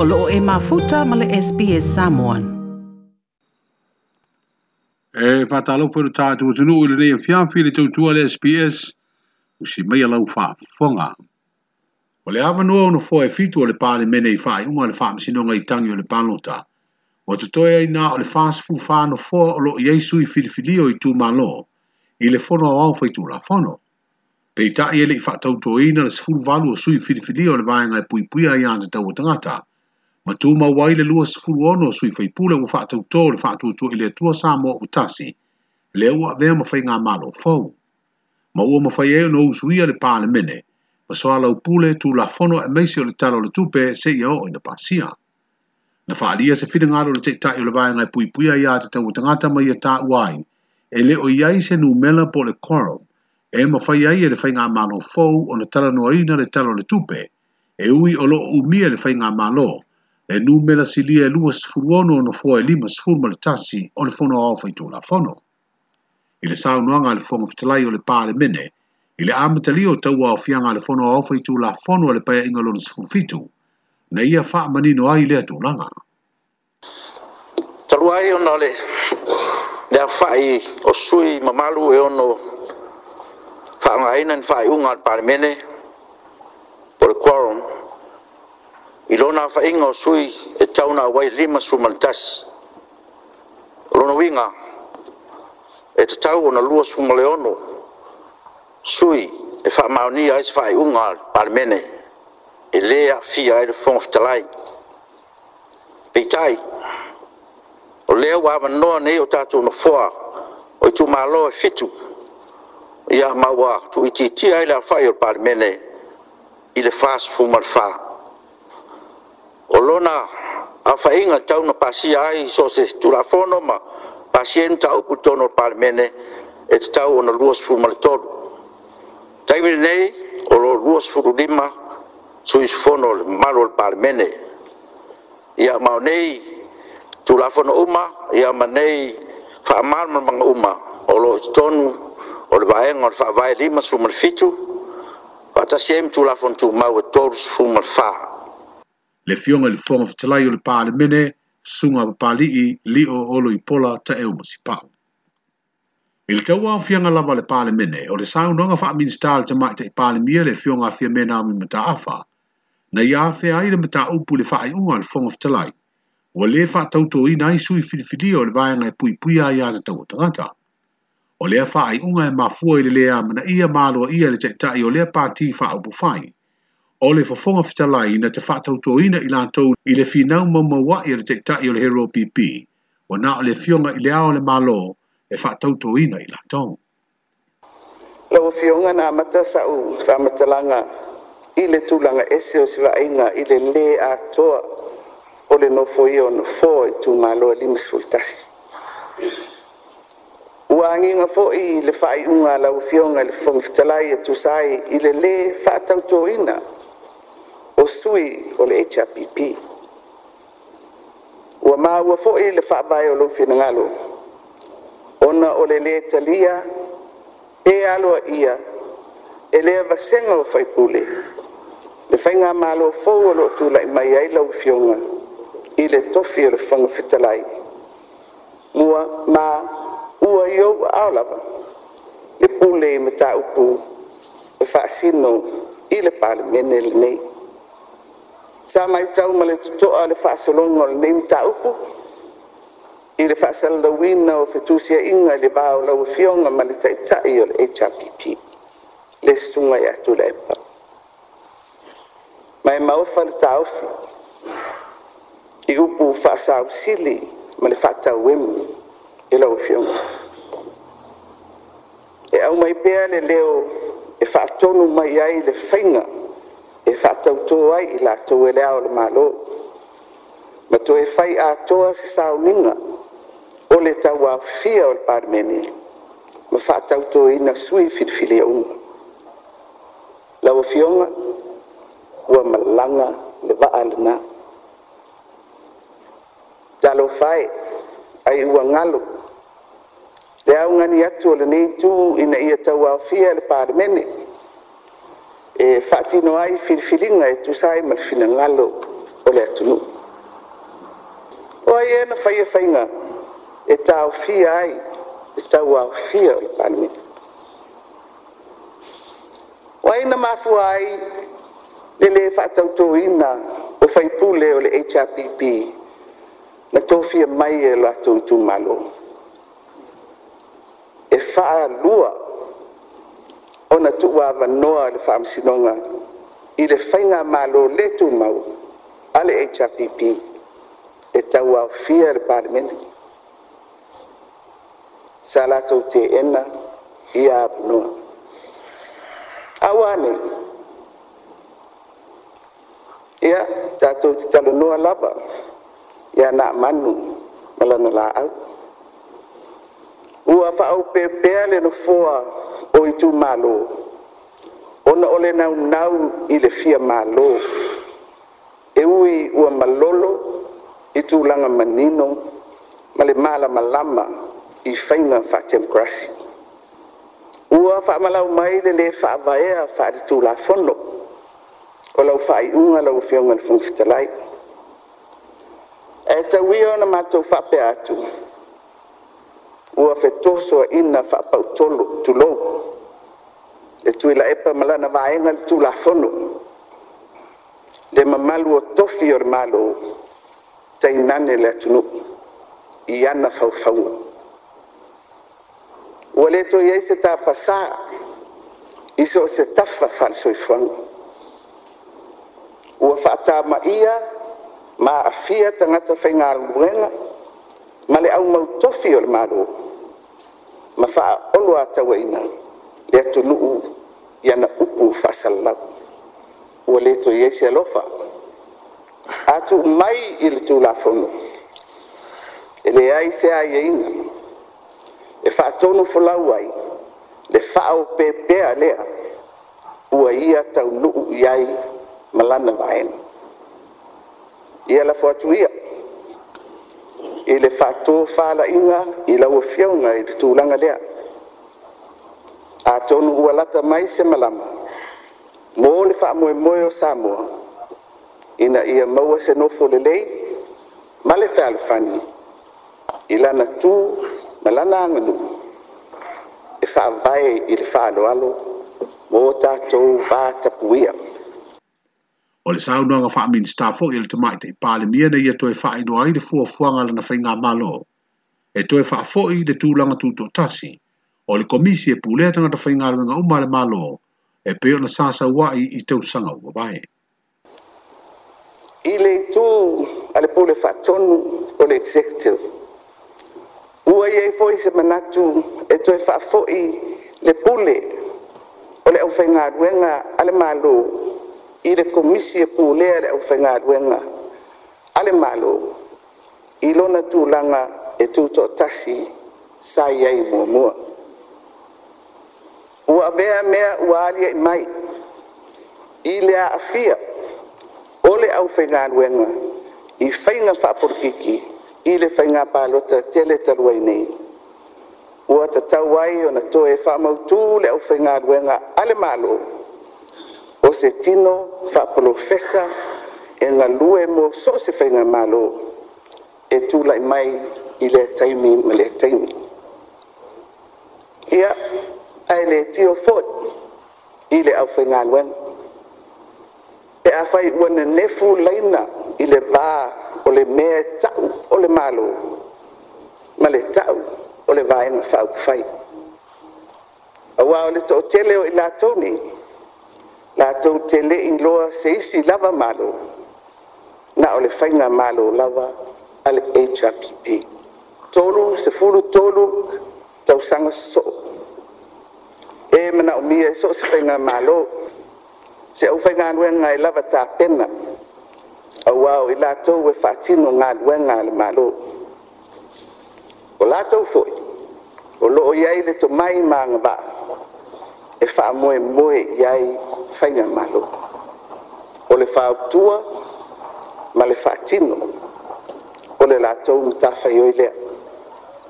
o loo e mafuta ma le SPS Samoan. E patalo for ta tu tu nu le ia fia fi le tu tu al SPS u si mai la ufa fonga. O le ava nuo no foi e fitu le pale mene i fai u mal fam si no ngai tangi le palota. O tu toi ai na o le fast fu fa no fo o lo ye sui fil fili o i tu malo. I le fono o au fai tu la fono. Pei ta e i ele i fa tau toi na le sfuru valu o sui fil fili o le vaenga i e pui pui ai anta tau o tangata. Pei ma tu ma wai le lua sifuru ono sui fai pula u faa tau tō le faa tau tō ili atua sa mo utasi, le ua vea ma fai ngā malo fau. Ma ua ma fai eo no usuia le pā le mene, ma soa lau pule tu la fono e meisio le talo le tupe se iao o ina pasia. Na faa lia se fina lo le teita i le vaya ngai pui pui a ia te tau tangata mai ia ta uai, e le o iai se nu mela po le korom, e ma fai ai e le fai ngā malo fau o na talanoa ina le talo le tupe, e ui o lo umia le fai ngā malo e nu mela silia e lua sefuluono ona fua e lima sefulu ma le tasi o le fono ao faitulafono i le saunoaga a le foga fetalai o le palemene i le a o taua aofiaga a le fono ao faitulafono a le paeaʻiga lona sefufitu na ia faamanino ai lea tulaga atulaga talua ai ona le le afa'i o sui mamalu e ono fa'aogāina ni fa'aiʻuga o le palemene i lona afaʻiga o sui e tauna auai lima sumaletasi o lona uiga e tatau ona lua sumaleono sui e faamaonia ai se faaiʻuga a palemene e lē aafia ai le fofoga fetalai peitai o lea ua avanoa nei o tatou nofoa o i tumālo e fitu ia ma ua tuʻitiitia ai le afaʻi o le palemene i le fasefuma le fā Olona a fainggat tauna pasiaai sosse tulafon pasita o ku tool par mene het ta on ruos fumer to. Ta ne olo ruos fulima Suisfonnol mar ol palm mene. ya maei tulafonmaia mane famal man man umaa oolo tonu ol vagol faba lima summer fitu, wat si tulafon tu maet tos fumer fa. le fionga le fonga fitalai o le pāle mene, sunga pa pāli i li o olo i pola ta eo masi pāu. I le tau au fianga lava le pāle mene, o le sāu nonga wha minister le tamai te i pāle mia le fionga fia mena o mi mata afa, na i awhi ai le mata upu le wha i unga le fonga fitalai, o le wha tau tō i nai sui filifili o le vaya ngai e pui pui a i ata tau o tangata. O le wha i unga e mafua i le lea mana ia maloa ia le tektai o le pāti wha upu fai. o le fofonga fitalai ina te whātautoina i lātou i le whinau maumaua i le tektaki o le hero nā o le i le ao le malo e whātautoina i lātou. Lau fionga nā mata sau whamatalanga i le tūlanga ese o sila inga i le le atoa o le nofo i fō i tū mālo e limasfultasi. Ua anginga fō i le whai unga lau fionga le whamfitalai e tūsai i le le whātautoina o sui o le HRPP. Ua maa ua fo'i le whaabai o lofi na ngalo. Ona o le le talia, e aloa ia, e lea vasenga o faipule. Le whainga maa loa fo o lo tu lai mai ai lau fionga, i le tofi o le whanga fitalai. Mua maa ua i au aolaba, le pule i me ta upu, e whaasino i le pāle mene le nei. Le nei. fa le ta e le fa la winna o fega le bao la ma le ya. Ma ma go fas ma fatta e la. E mai pele leo e fa to ma yai le fega. faatautou ai i latou e lea o le malo ma e fai atoa se sauniga o le tauafia o le palemene ma faatautoina sui filifili auga laua fioga ua malaga le vaa lenā talofa e ai ua galo le augani atu o lenei tu ina ia tauafia e le palemene e faatino ai filifiliga e tusa ai ma le finagalo o le atunuu e e e o ai e na faia faiga e taofia ai e tauaofia o le palemene ua ai na mafua ai le lē faatautōina o faipule o le hrpp na tofia mai e lo atou itumālō e faalua ona tuua manoa le faamasinoga i le faiga malōlē tumau e e a le hrpp e tauaofia le palemene sa latou teena ia apanoa auane ia tatou te talonoa lava ia na manu ma lana laau ua fa'aupeapea le nofoa o i tumālō ona o le naunau i le fia mālō e ui ua malolo i tulaga manino ma le malamalama i faiga fa'atemokarasi ua fa'amalau mai le lē fa'avaea fa'aletulafono o lau fa'ai'uga lau afeoga i le fogafitalai e tauia ona matou fa'apea atu ua fetosoaiina fa apautulou e tue laepa ma lana vaega le tulafono le mamalu o tofi o le mālo tainane le atunuu i ana faufauga ua lētoiai se tapasā i so o se tafa falesoifoaga ua fa atamaia ma 'afia tagata faigaluega ma le aumautofi o le mālo mafa'aolu atawaina e le atunuu iana upu fa'asalau ua lē se alofa atuu mai i le tulafono e leai se aiaina e fa'atonu folau ai le fa'aopepea lea ua ia taunuu i ai ma lana vaena ia lafo atu ia i le fa'atō fa'ala'iga i laua fiauga i le tulaga lea atonu ua lata mai se malama mo le fa'amoemoe o samoa ina ia maua se nofo lelei ma le fealofani i lana tū ma lana agaluu e fa'avae i le fa'aloalo mo tatou vatapuia o le saunoaga faaminista foʻi i le tamaʻi te palemia nei ia toe faainoa ai le fuafuaga lana faigā malo e toe faafoʻi le tulaga tutoʻatasi o le komisi e pulea tagata faigā luega uma a le malo e pei ona sasauaʻi i tausaga ua vae i le itu a le pule faatonu o le executive ua i ai foʻi se manatu e toe faafoʻi le pule o le ʻaufaigā luega a le malo i le komisi e pulea au ʻaufaigaluega a Ale malo i lona tulaga e tutoʻatasi sa iai muamua ua avea mea ua aliai mai i le aafia o le ʻaufaigaluega i faiga faapolokiki i le faiga palota tele talu ai nei ua tatau ai ona toe faamautū le ʻaufaigaluega a le malo o se tino fa profesa e nga lue mo so se fe nga malo e tu lai mai i le taimi ma le taimi. Ia, ai le tio fot i le au fe nga lueng. E a fai uane nefu laina i le vā o le mea tau o le malo ma le tau o le vāenga fa'au kufai. Awa o le tōtele o i lātou nei, na tou teleʻi loa seisi lava malo na o le faiga malo lava a le hpp tolu sefulu tolu tausaga soso e manaʻomia e soo se faiga malo se au faigaluega e lava tapena auā o i latou e faatino galuega a le malo o latou foʻi o loo iai le tomai magavaa e faamoemoe iai faiga malo o le fautua ma le faatino o le latou matafaioi lea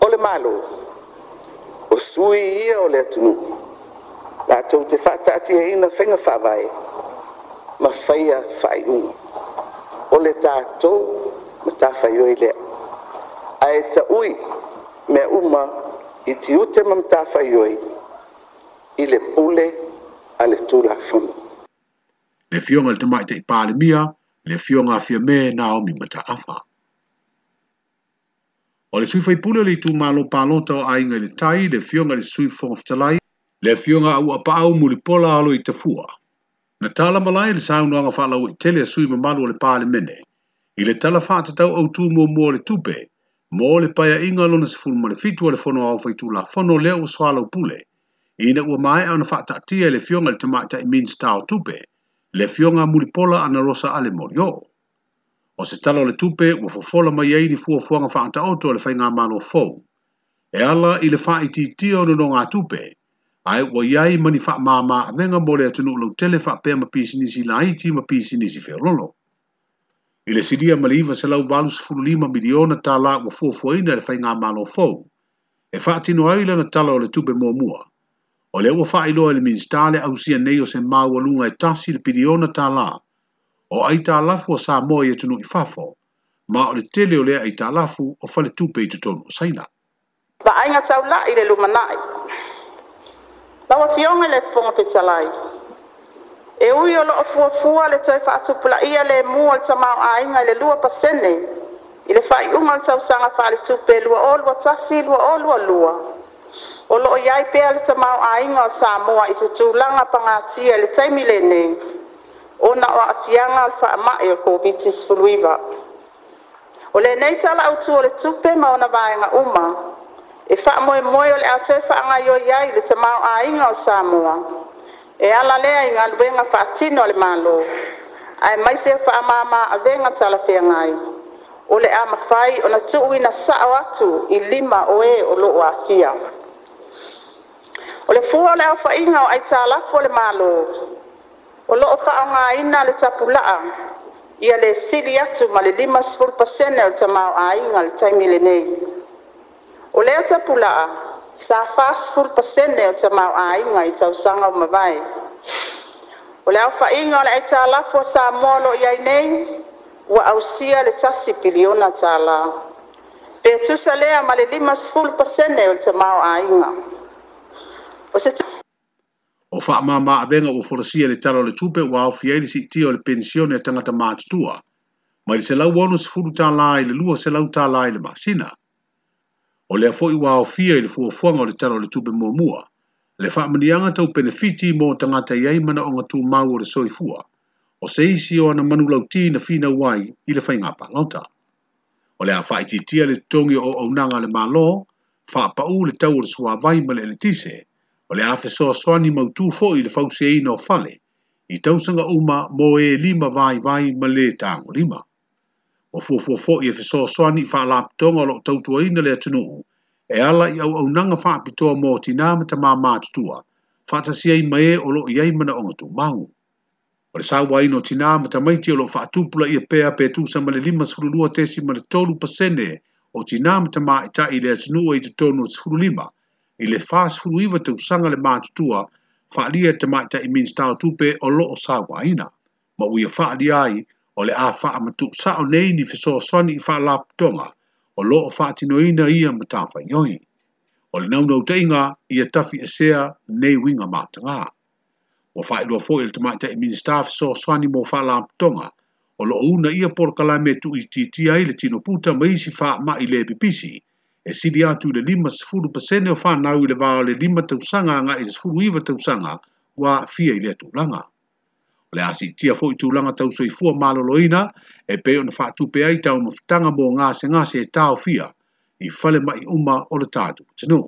o le malo o sui ia o le atunuu latou te faataatiaina e faiga faavae ma faia faaiʻuga o le tatou matafaioi lea ae taʻui mea uma i tiute ma matafaioi i le pule ale tula fono. Le fionga le tamai te ipale mia, le fionga fia me na o mi mata afa. O le sui faipule le tū malo palota o ainga le tai, le fionga le sui fongftalai, le fionga au apau mulipola alo i tafua. Na tala malai le saunu anga fa lau tele a sui ma malo le pale mene. I le tala fa tatau au tū mua mua le tupe, mua le paya inga lona sifunu ma le fitu le fono au faitu la fono leo swa lau pule. ina ua mai ona faataatia i le le tamai le tamaʻitaʻi minstown tupe le fionga mulipola ana rosa ale morio o se talo le tupe ua fofola mai ai ni fuafuaga faataoto auto le mano fau. e ala i le faitiitia o ngā tupe ai ua iai mole ni faamāmāavega mo tele atunuu pēma pisi nisi la iti ma nisi feololo i le silia ma le se lau valus fulu lima miliona tālā ua fua i le mano fau. e faatino aila na tala o le tupe mua. O le ua whaailoa le minstale au sia nei o se māualunga e tasi le piriona ta la. O ai ta lafu o sā moa i e tunu i fafo. Ma o le tele o lea ai ta lafu o fale tupe i tutonu o saina. Ba ainga tau la i le lumanai. Lawa fionga le fonga pe talai, E ui o loo fua fua le toi fa atu pula ia le mua le tamau ainga le lua pasene. I le fai unga le tau sanga whale tupe lua o lua tasi lua o lua lua. lua. o loo iai pea le tamaoaiga o samoa i se tulaga pagatia le taimi lenei ona o aafiaga o le faamaʻi o le nei tala lenei talaautu o le tupe ma ona vaenga uma e faamoemoe o le a toe o ai le tamaoaiga o samoa e ala lea i galuega faatino a le malo a ae maise faamāmāavega ngai o le a mafai ona tuuina saa atu i lima o ē o loo afia o le fua o le aofaʻiga o aitalafo o le malō o loo faaaogāina le tapulaʻa ia le sili atu ma le lima sefulu pasene o le tamaoāiga le taimi lenei o lea tapulaʻa sa fasefulu pasene o tamaoāiga i tausaga o mavae o le aofaʻiga o le aitalafo o sa moa loʻi ai nei ua ausia le tasi piliona talā pe tusa lea ma le lima sefulu pasene o le tamaoāiga o fa ma ma avenga o forosia le talo le tupe wa o fiaili si tia o le pensione a tangata maatutua, ma i se lau wano se furu ta lai le lua se lau ta lai le masina. O le afoi wa o fia fo le fuafuanga o le talo le tupe mo mua, le fa manianga tau benefiti mo tangata iai mana o ngatu mau o le soifua, o se isi o ana manu lau ti na fina wai i le fainga pa lota. O le afai titia le tongi o au nanga le malo, fa pa u le tau o le suavai ma le tise o le afe soa soa ni mautu fo i le fause e ina fale, i tausanga uma mo e lima vai vai ma le tango lima. O fuafua fo i afe soa soa ni faa laptonga lo tautua ina le atunuu, e ala i au au nanga faa pitoa mo ti ma ta maa maa fata si ai mae o lo i ai mana onga tu mau. O le sawa ino tina ma ta maiti o lo faa tupula i a pea pe tu sa ma le lima sfrulua tesi ma le tolu pasene o tina ma e ta maa ita i le atunuu e te tonu sfrulima i le fast fulu iwa te usanga le mātutua whaalia te maita i min stau tupe o lo o sā waina. Ma uia whaalia ai o le a wha matu sa o nei ni fiso soni i wha laputonga o lo o whaatino ina ia ma tāwha yoi. O le naunau teinga i a tafi e sea nei winga mātanga. Wa wha ilua fo il te maita i min stau fiso soni mo wha laputonga o lo o una ia porkala me tu i titi ai le tino puta ma isi wha ma i le pipisi. pipisi e sili atu le lima sefulu pasene o whanau i le vāo le lima tausanga nga i le sefulu iwa tausanga wā fia i le tūlanga. O le asi tia fo i tūlanga tauso i fua maloloina e peo na whātu pe ai tau mafutanga mō ngāse ngāse e tāo fia i fale mai uma o le tātu tino.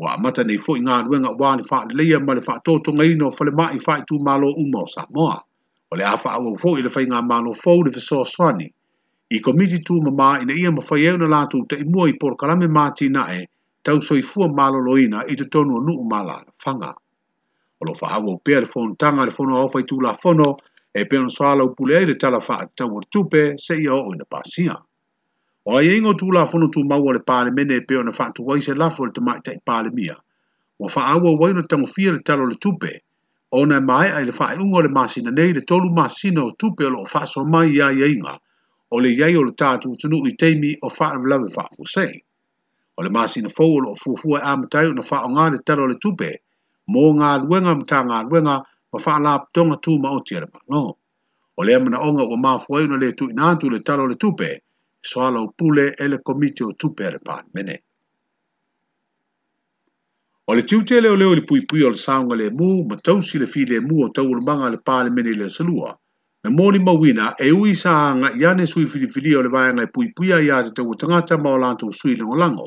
Wa mata nei fo i ngā duenga wā ni wha le leia ma le wha tōtō ngai no fale mai i wha i tū malo uma o sa moa. O le awha awa fo i le whai ngā malo fo le so swani i komiti tu mama ina ia mawhai au na lātu te imua i por kalame māti na e tau soi fua loina i te tonu nu u māla na whanga. Olo wha hawa upea le fono tanga le fono au fai tūla fono e peon swala upule ai le tala wha a tau ar tupe se ia o ina pāsia. O ai ingo la fono tū maua le pāle mene e peon a wha tu wai se lafo le te maita i pāle mia. Wa wha hawa wai na tango fia le talo le tupe o na e mai ai le wha e ungo le masina nei le tolu masina o tupe o lo wha so mai ia ia inga o le iai o le tatu tunu i teimi o faa na lawe faa fuse. O le masina fau o fufua e amatai o na faa o ngā le taro le tupe, mō ngā luenga mta ngā luenga ma faa la ptonga tū ma o tira ma no. O le amana onga o maa na le tu inantu le taro le tupe, soala o pule e le komite o tupe le paan mene. O le tiutele o leo le pui pui o le saunga le mu, ma tausi le fi e le mu o tau le le paan mene le salua, Me mōni mawina e ui sa hanga i ane sui filifilia o le vāenga i pui pui a iā te tewa tangata maolanto sui lango lango.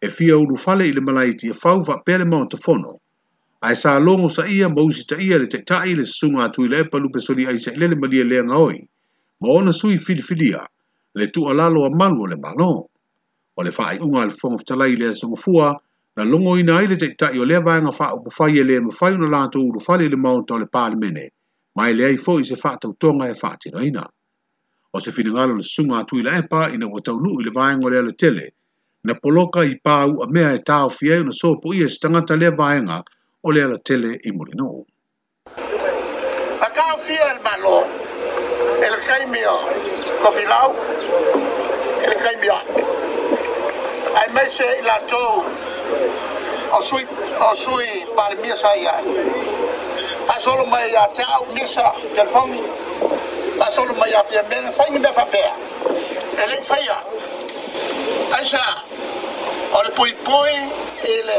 E fia ulu i le malaiti e fau fa pele mao te fono. Ai sa longo sa ia mausi ta ia le tektai le sunga atu i le epa lupe soli ai sa ilele malia lea ngaoi. Ma ona sui filifilia le tu alalo a malu o le malo. O le faa unga le fongo fitalai le asongo fua na longo ina ai le tektai o le vāenga faa upufai e le mawhai una lanto ulu fale i le mao to le pāle menei mai le ai foi se fatu tonga e fati no ina o se fina ngalo sunga tu ile e pa ina o tau nu ile vai ngole le tele na poloka i pa u a mea e tau fie na so po i e se tanga tale vai nga o ala tele i muri no a tau fie al malo el kai mio ko filau el kai mio ai mai se la tau o sui o sui par mia sai solo mai ya te au nisa te fami pa solo mai ya fia ben fai ni befa pea ele faia aisa ole poi poi ele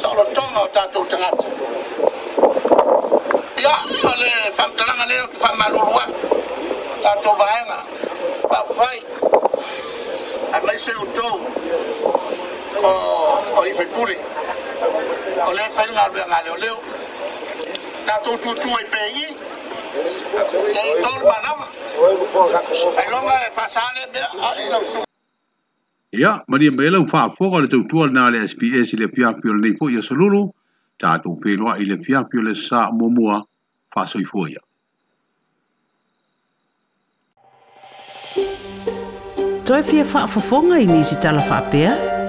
solo tonga o e tatu tangata ya ole fam talanga leo ki fam malurua tatu vaenga pa fai a mai se utou o ipe kuri ole fai nga albea nga leo leo tā tō tū tū e pē i, e i tōru manawa. E longa e whasale mea, a i lau tū. Ia, Maria Mela ufa foga le tautua na le SPS i pia piapio le nei po ia sololo, tātou wheloa i le piapio le sa momua fa whasoi fōia. Toi fa wha fonga i nisi tala whapea?